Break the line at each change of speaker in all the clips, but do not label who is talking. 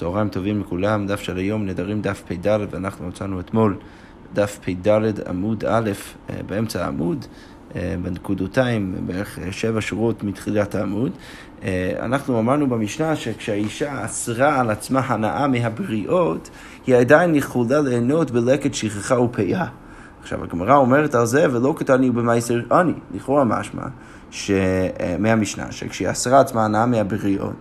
צהריים טובים לכולם, דף של היום נדרים דף פ"ד ואנחנו מצאנו אתמול דף פ"ד עמוד א' אה, באמצע העמוד, אה, בנקודותיים, בערך שבע שורות מתחילת העמוד. אה, אנחנו אמרנו במשנה שכשהאישה אסרה על עצמה הנאה מהבריאות, היא עדיין יכולה ליהנות בלקט שכחה ופאה. עכשיו הגמרא אומרת על זה ולא קטני במייסר עני, לכאורה משמע, מהמשנה, שכשהיא אסרה עצמה הנאה מהבריאות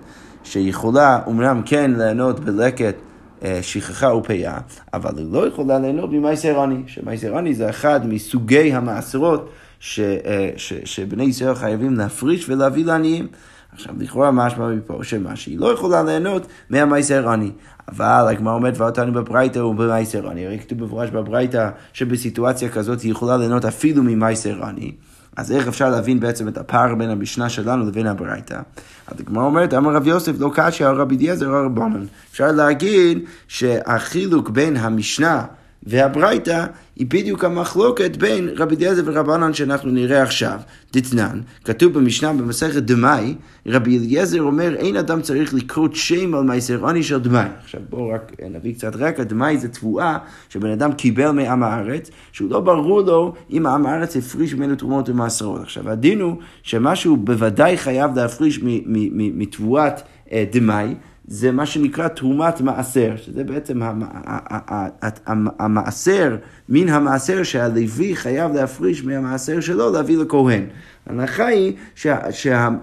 שיכולה אומנם כן ליהנות בלקט אה, שכחה ופאה, אבל היא לא יכולה ליהנות ממייסר עני, שמייסר עני זה אחד מסוגי המעשרות ש, אה, ש, שבני ישראל חייבים להפריש ולהביא לעניים. עכשיו, לכאורה משמע מפה שמה שהיא לא יכולה ליהנות מהמייסר עני. אבל הגמרא אומרת ואותנו בברייתא ובמייסר עני, הרי כתוב במפורש בברייתא שבסיטואציה כזאת היא יכולה ליהנות אפילו ממייסר עני. אז איך אפשר להבין בעצם את הפער בין המשנה שלנו לבין הברייתא? הגמרא אומרת, אמר רב יוסף לא קשיא, רבי אליעזר או רבנן. אפשר להגיד שהחילוק בין המשנה והברייתא היא בדיוק המחלוקת בין רבי אליעזר ורבנן שאנחנו נראה עכשיו. דתנן, כתוב במשנה במסכת דמאי, רבי אליעזר אומר אין אדם צריך לקרות שם על מייסר עוני של דמאי. עכשיו בואו רק נביא קצת רקע, דמאי זה תבואה שבן אדם קיבל מעם הארץ, שהוא לא ברור לו אם העם הארץ הפריש ממנו תרומות ומעשרות. עכשיו הדין הוא שמה שהוא בוודאי חייב להפריש מתבואת אה, דמאי, זה מה שנקרא תרומת מעשר, שזה בעצם המעשר, מן המעשר שהלוי חייב להפריש מהמעשר שלו להביא לכהן. ההנחה היא שעם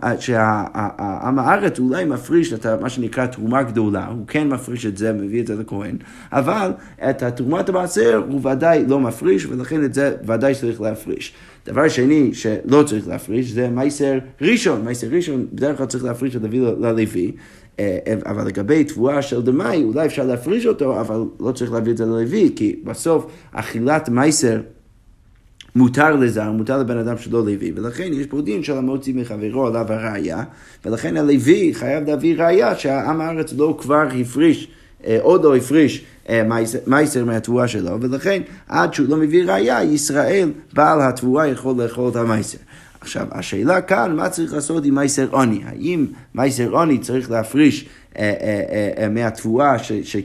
הארץ אולי מפריש את מה שנקרא תרומה גדולה, הוא כן מפריש את זה, מביא את זה לכהן, אבל את תרומת המעשר הוא ודאי לא מפריש, ולכן את זה ודאי צריך להפריש. דבר שני שלא צריך להפריש זה מייסר ראשון, מייסר ראשון בדרך כלל צריך להפריש ללוי. אה, אבל לגבי תבואה של דמאי, אולי אפשר להפריש אותו, אבל לא צריך להביא את זה ללוי, כי בסוף אכילת מייסר מותר לזר, מותר לבן אדם שלא לוי, ולכן יש פה דין של המוציא מחברו עליו הראייה, ולכן הלוי חייב להביא ראייה שהעם הארץ לא כבר הפריש, אה, עוד לא הפריש אה, מייסר מהתבואה שלו, ולכן עד שהוא לא מביא ראייה, ישראל, בעל התבואה יכול לאכול את המייסר. עכשיו, השאלה כאן, מה צריך לעשות עם מייסר עוני? האם מייסר עוני צריך להפריש אה, אה, אה, מהתבואה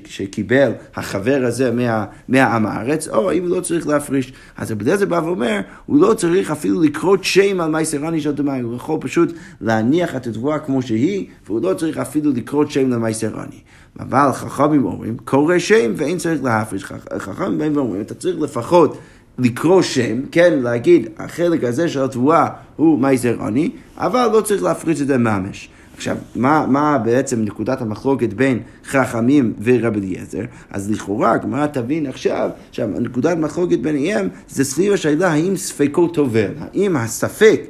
שקיבל החבר הזה מה, מהעם הארץ, או האם הוא לא צריך להפריש. אז רבי אליעזר בא ואומר, הוא לא צריך אפילו לקרות שם על מייסר עוני של דמאי, הוא יכול פשוט להניח את התבואה כמו שהיא, והוא לא צריך אפילו לקרות שם למייסר עוני. אבל חכמים אומרים, קורא שם ואין צריך להפריש. חכמים באים ואומרים, אתה צריך לפחות לקרוא שם, כן, להגיד, החלק הזה של התבואה הוא מייזר עוני, אבל לא צריך להפריץ את זה ממש. עכשיו, מה, מה בעצם נקודת המחלוקת בין חכמים ורבי אליעזר? אז לכאורה, הגמרא תבין עכשיו, עכשיו, נקודת המחלוקת ביניהם זה סביב השאלה האם ספקו טובל, האם הספק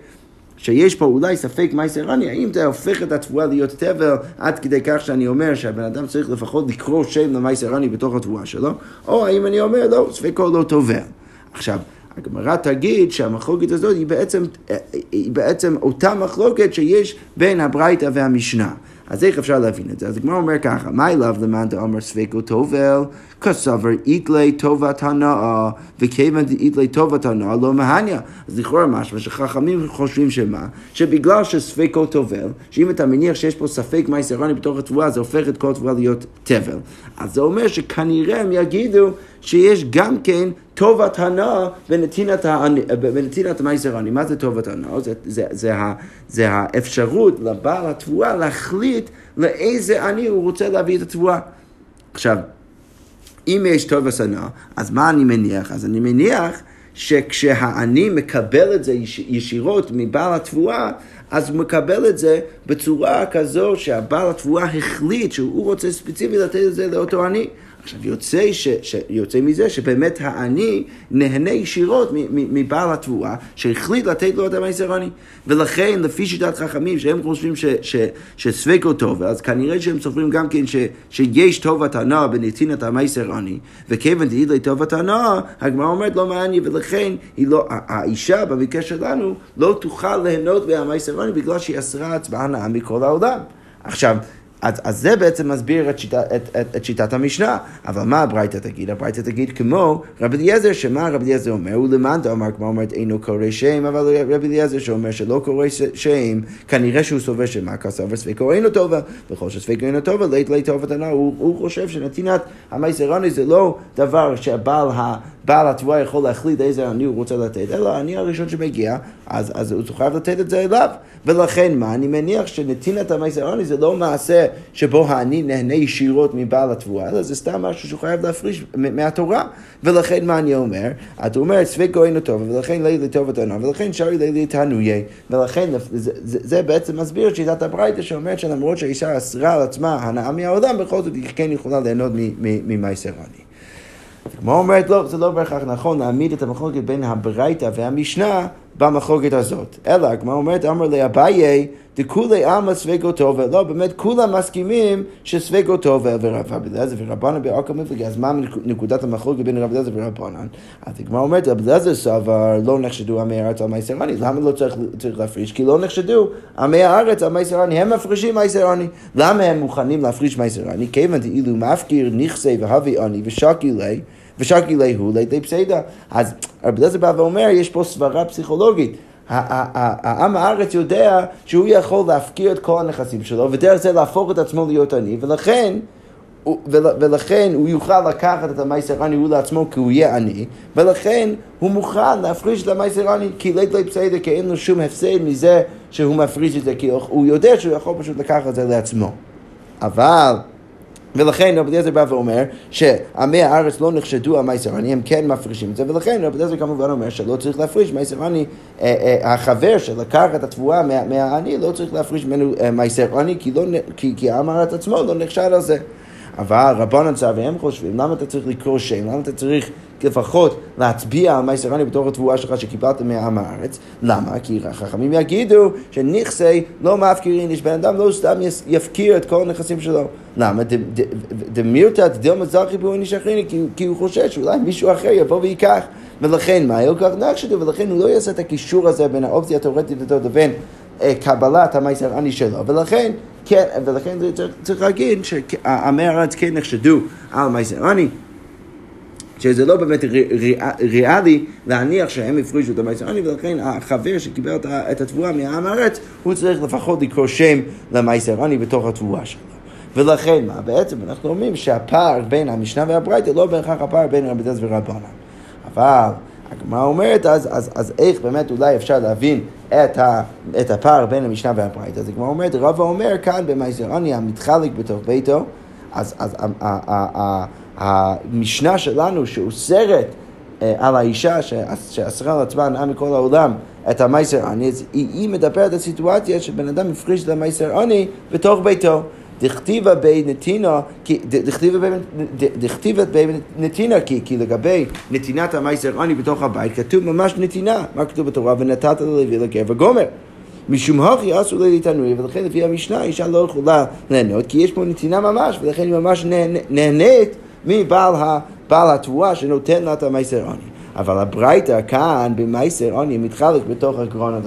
שיש פה אולי ספק מייסר עני, האם זה הופך את התבואה להיות תבל עד כדי כך שאני אומר שהבן אדם צריך לפחות לקרוא שם למייסר עני בתוך התבואה שלו, או האם אני אומר לא, ספקו לא טובל. עכשיו, הגמרא תגיד שהמחלוקת הזאת היא בעצם, היא בעצם אותה מחלוקת שיש בין הברייתא והמשנה. אז איך אפשר להבין את זה? אז הגמרא אומר ככה, מה אליו למאן דאמר ספקו טובל, כסבר איתלי טובת הנאה, וכיוון דאיתלי טובת הנאה לא מהניה. אז לכאורה משמע שחכמים חושבים שמה? שבגלל שספקו טובל, שאם אתה מניח שיש פה ספק מייסרני בתוך התבואה, זה הופך את כל התבואה להיות תבל. אז זה אומר שכנראה הם יגידו שיש גם כן טובת הנאה בנתינת המייסר עני. מה זה טובת הנאה? זה, זה, זה, זה האפשרות לבעל התבואה להחליט לאיזה עני הוא רוצה להביא את התבואה. עכשיו, אם יש טובת הנאה, אז מה אני מניח? אז אני מניח שכשהעני מקבל את זה ישירות מבעל התבואה, אז הוא מקבל את זה בצורה כזו שהבעל התבואה החליט שהוא רוצה ספציפית לתת את זה לאותו עני. עכשיו, יוצא, ש, ש, יוצא מזה שבאמת העני נהנה ישירות מבעל התבואה, שהחליט לתת לו את המייסר עני. ולכן, לפי שיטת חכמים, שהם חושבים ש, שספקו טוב, אז כנראה שהם סופרים גם כן ש, שיש טובת הנאה בנתינת המייסר עני, וכיוון דהי לטובת הנאה, הגמרא אומרת לא מעניין, ולכן לא, האישה במקרה שלנו לא תוכל ליהנות מהמייסר עני בגלל שהיא אסרה הצבעה נאה מכל העולם. עכשיו, אז, אז זה בעצם מסביר את, שיטה, את, את, את שיטת המשנה. אבל מה הברייתא תגיד? הברייתא תגיד כמו רבי אליעזר, שמה רבי אליעזר אומר? הוא למאן דאמר, כמו אומרת, אינו קורא שם, אבל רבי אליעזר שאומר שלא קורא שם, כנראה שהוא סובר שמה כסבר ספקו אינו טובה, וכל שספקו אינו טובה, לית לית טובה תנא. הוא, הוא חושב שנתינת המייסרני זה לא דבר שהבעל ה... בעל התבואה יכול להחליט איזה עני הוא רוצה לתת, אלא העני הראשון שמגיע, אז, אז הוא חייב לתת את זה אליו. ולכן מה? אני מניח שנתינת המייסר עוני זה לא מעשה שבו העני נהנה ישירות מבעל התבואה, אלא זה סתם משהו שהוא חייב להפריש מהתורה. ולכן מה אני אומר? אתה אומר, ספק גוינו טוב, ולכן לילי טוב ותנא, ולכן שרי לילי תנויה, ולכן זה, זה, זה בעצם מסביר את שיטת הברייתא שאומרת שלמרות שהאישה אסרה על עצמה הנאה מהעולם, בכל זאת היא כן יכולה ליהנות ממייסר עוני. כמו אומרת, לא, זה לא בהכרח נכון להעמיד את המחלוקת בין הברייתא והמשנה במחלוקת הזאת. אלא, כמו אומרת, אמר לאביי, דכולי עלמא סבגו טובה. לא, באמת כולם מסכימים שסבגו טובה ורב אליעזר ורבנן בעוקר מפלגה. אז מה נקודת המחלוקת בין רב אליעזר ורבנן? אז כמו אומרת, רב אליעזר סבר לא נחשדו עמי הארץ על מייסר עני. למה לא צריך, צריך להפריש? כי לא נחשדו עמי הארץ על מייסר עני. הם מפרישים מייסר עני. למה הם מוכנים להפריש מייסר עני? כיוון דאילו מפקיר נכסי והבי עני ושקי ליה ושקי הוא לידי פסידה. אז רבי אליעזר בא ואומר, יש פה סברה פסיכולוגית. העם הארץ יודע שהוא יכול להפקיר את כל הנכסים שלו, ודרך זה להפוך את עצמו להיות עני, ולכן... ולכן הוא יוכל לקחת את המייסר עני הוא לעצמו כי הוא יהיה עני, ולכן הוא מוכן להפריש את המייסר עני כי לית לית בסדר, כי אין לו שום הפסד מזה שהוא מפריש את זה, כי הוא יודע שהוא יכול פשוט לקחת את זה לעצמו. אבל ולכן רבי אליעזר בא ואומר שעמי הארץ לא נחשדו על מייסר עני, הם כן מפרישים את זה, ולכן רבי אליעזר כמובן אומר שלא צריך להפריש מייסר עני, אה, אה, החבר שלקח את התבואה מהעני לא צריך להפריש ממנו אה, מייסר עני, כי, לא, כי, כי העם הארץ עצמו לא נחשד על זה. אבל רבנן צו והם חושבים, למה אתה צריך לקרוא שם? למה אתה צריך לפחות להצביע על מייסרני בתור התבואה שלך שקיבלת מעם הארץ? למה? כי החכמים יגידו שנכסי לא מפקירין, יש בן אדם לא סתם יפקיר את כל הנכסים שלו. למה? דמירתא דילמה זכי בו נשכריני, כי הוא חושש שאולי מישהו אחר יבוא וייקח. ולכן מה? כך נחשדו, ולכן הוא לא יעשה את הקישור הזה בין האופציה התאורטית הזאת לבין קבלת המייסר עני שלו, ולכן, כן, ולכן צריך, להגיד שעמי הארץ כן נחשדו על מייסר עני. שזה לא באמת ריאלי להניח שהם הפרישו את המייסר עני, ולכן החבר שקיבל את התבואה מהעם הארץ, הוא צריך לפחות לקרוא שם למייסר עני בתוך התבואה שלו. ולכן מה? בעצם אנחנו אומרים שהפער בין המשנה והברייתא לא בהכרח הפער בין רבי דז ורבנן. אבל הגמרא אומרת, אז, אז, אז איך באמת אולי אפשר להבין את, ה, את הפער בין המשנה והברייתא? אז הגמרא אומרת, רבא אומר כאן במייזרני המתחלק בתוך ביתו, אז, אז המשנה שלנו שאוסרת אה, על האישה שאסרה על עצמה הנאה מכל העולם את המייסר עני, היא, היא מדברת על סיטואציה שבן אדם הפריש את המייסר עני בתוך ביתו. דכתיבה בי נתינה, דכתיבה בי נתינה, כי, לגבי נתינת המייסר עני בתוך הבית, כתוב ממש נתינה. מה כתוב בתורה? ונתת ללוי לגבר גומר. משום הכי אסור לי תנוי, ולכן לפי המשנה אישה לא יכולה ליהנות, כי יש פה נתינה ממש, ולכן היא ממש נהנית מבעל התבואה שנותן לה את המייסר עני. אבל הברייתא כאן במייסר עוני מתחלק בתוך הגרונות.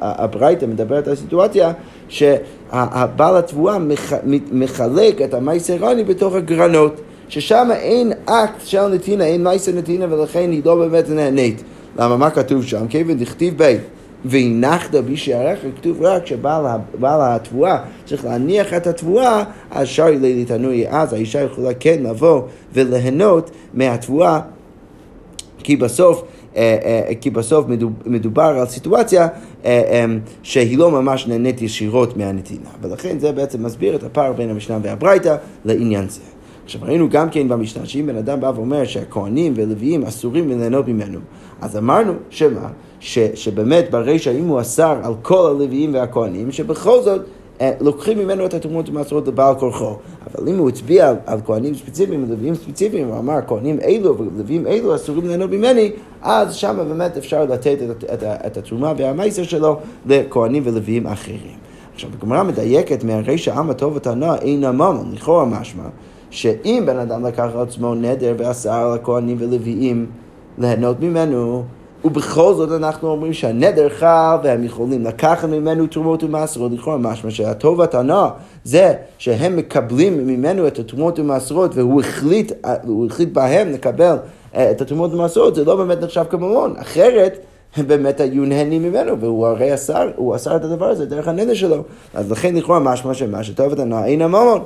הברייתא מדברת על סיטואציה שהבעל התבואה מחלק את המייסר עוני בתוך הגרנות. ששם אין אקט של נתינה, אין מייסר נתינה ולכן היא לא באמת נהנית. למה? מה כתוב שם? כיוון דכתיב בית. והנחת בי שערך, כתוב רק שבעל התבואה צריך להניח את התבואה, אז שרי לילי תנוי, אז האישה יכולה כן לבוא וליהנות מהתבואה כי בסוף, אה, אה, כי בסוף מדובר על סיטואציה אה, שהיא לא ממש נהנית ישירות מהנתינה. ולכן זה בעצם מסביר את הפער בין המשנה והברייתא לעניין זה. עכשיו ראינו גם כן במשנה שאם בן אדם בא ואומר שהכהנים ולוויים אסורים ליהנות ממנו, אז אמרנו שמה? ש, שבאמת ברישא אם הוא אסר על כל הלוויים והכהנים, שבכל זאת לוקחים ממנו את התרומות ומעשרות לבעל כורחו. אבל אם הוא הצביע על, כהנים ספציפיים ולוויים ספציפיים, הוא אמר כהנים אלו ולוויים אלו אסורים ליהנות ממני, אז שם באמת אפשר לתת את, את, את, התרומה והמייסר שלו לכהנים ולוויים אחרים. עכשיו, הגמרא מדייקת מהרישא עם הטוב וטענה אין הממון, לכאורה משמע, שאם בן אדם לקח על עצמו נדר ואסר על הכהנים ולוויים ליהנות ממנו, ובכל זאת אנחנו אומרים שהנדר חל והם יכולים לקחת ממנו תרומות ומעשרות, לכאורה משמע שהטובת הנאה זה שהם מקבלים ממנו את התרומות ומעשרות והוא החליט, החליט בהם לקבל אה, את התרומות ומעשרות, זה לא באמת נחשב כממון, אחרת הם באמת היו נהנים ממנו, והוא הרי אסר, הוא אסר את הדבר הזה דרך הנדר שלו. אז לכן לכאורה משמע שמה שטובת הנאה אין הממון.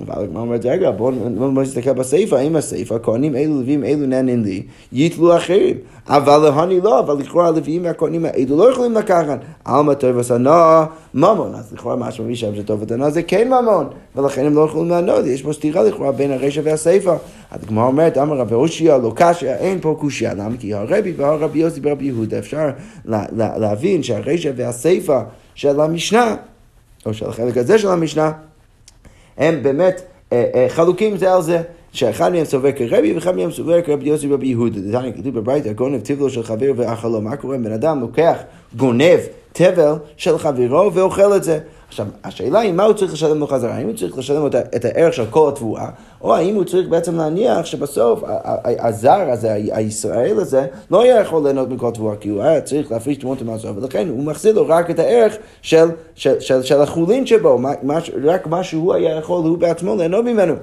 אבל הגמרא אומרת, רגע, בואו נסתכל בסיפא, האם הסיפא, הכהנים אלו לווים אלו נהנים לי, יתלו אחרים. אבל להוני לא, אבל לכאורה הלוויים והכהנים האלו לא יכולים לקחת. עלמא טוב וסנא ממון. אז לכאורה מה שמביא שם שטוב ותנא זה כן ממון, ולכן הם לא יכולים לענות, יש פה סתירה לכאורה בין הרשע והסיפא. אז הגמרא אומרת, אמר רבי אושיה, לא קשיא, אין פה קושייה. למה? כי הרבי והרבי יוסי ברבי יהודה, אפשר להבין שהרשע והסיפא של המשנה, או של החלק הזה של המשנה, הם באמת אה, אה, חלוקים זה על זה. שאחד מהם סובר כרבי ואחד מהם סובר כרבי יוסי ורבי יהודה. זה כתוב בברייתא, גונב תבלו של חבר ואכלו. מה קורה? בן אדם לוקח, גונב תבל של חברו ואוכל את זה. עכשיו, השאלה היא מה הוא צריך לשלם לו חזרה, האם הוא צריך לשלם לו את הערך של כל התבואה, או האם הוא צריך בעצם להניח שבסוף הזר הזה, הישראל הזה, לא היה יכול ליהנות מכל תבואה, כי הוא היה צריך להפריש תמונות המעזור, ולכן הוא מחזיר לו רק את הערך של, של, של, של החולין שבו, מה, רק מה שהוא היה יכול, הוא בעצמו ליהנות ממנו.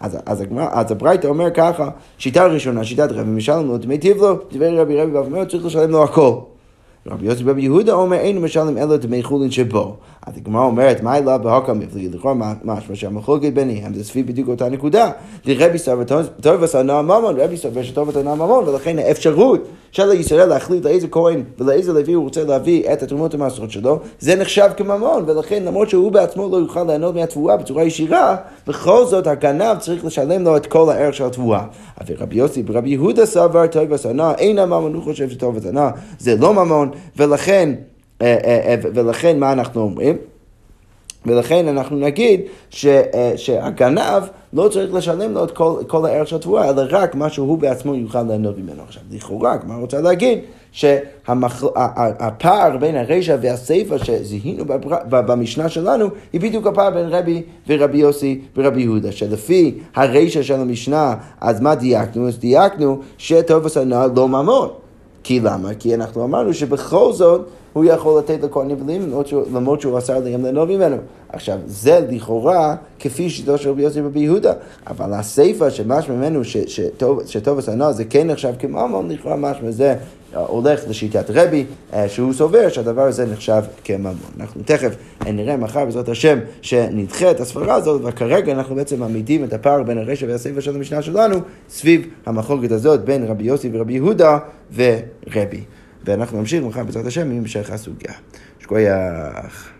אז, אז, אז הברייתא אומר ככה, שיטה ראשונה, שיטת רבי, משלם לו דמי טיבלו, דברי רבי רבי ואומר, צריך לשלם לו הכל. רבי יוסי רבי יהודה אומר, אינו משלם אלא דמי חולין שבו. אז הגמרא אומרת, מה אליו בהוקם מבלי? לכאורה משמע שהמחלוקת ביניהם זה סביב בדיוק אותה נקודה. רבי סבר טוב עשה נועם ממון, רבי סבר שטוב עשה נועם ממון, ולכן האפשרות של ישראל להחליט לאיזה כהן ולאיזה לוי הוא רוצה להביא את התרומות המעשרות שלו, זה נחשב כממון, ולכן למרות שהוא בעצמו לא יוכל ליהנות מהתבואה בצורה ישירה, בכל זאת הגנב צריך לשלם לו את כל הערך של התבואה. אבל רבי יוסי ורבי יהודה סבר טוב עשה נועם, אין הממון, הוא חושב שטוב עשה נועם, זה לא ממון, ולכן אה, אה, אה, ולכן מה אנחנו אומרים? ולכן אנחנו נגיד ש, שהגנב לא צריך לשלם לו את כל, כל הערך של התבואה, אלא רק מה שהוא בעצמו יוכל ליהנות ממנו. עכשיו, לכאורה, מה רוצה להגיד? שהפער בין הרשע והסיפא שזיהינו במשנה שלנו, היא בדיוק הפער בין רבי ורבי יוסי ורבי יהודה, שלפי הרשע של המשנה, אז מה דייקנו? אז דייקנו שטוב עשה לא ממון. כי למה? כי אנחנו אמרנו שבכל זאת הוא יכול לתת לכהנים ולאים למרות שהוא אסר להם ליהנות ממנו. עכשיו, זה לכאורה כפי שיטו של רבי יוסי רבי יהודה, אבל הסיפא שמשמע ממנו שטוב ושנא זה כן נחשב כממון, לכאורה משמע זה הולך לשיטת רבי, אה, שהוא סובר שהדבר הזה נחשב כממון. אנחנו תכף נראה מחר בעזרת השם שנדחה את הסברה הזאת, וכרגע אנחנו בעצם מעמידים את הפער בין הרשע והסיפא של המשנה שלנו סביב המחלוקת הזאת בין רבי יוסי ורבי יהודה ורבי. ואנחנו נמשיך מחר בעזרת השם עם המשך הסוגיה. שכוייח.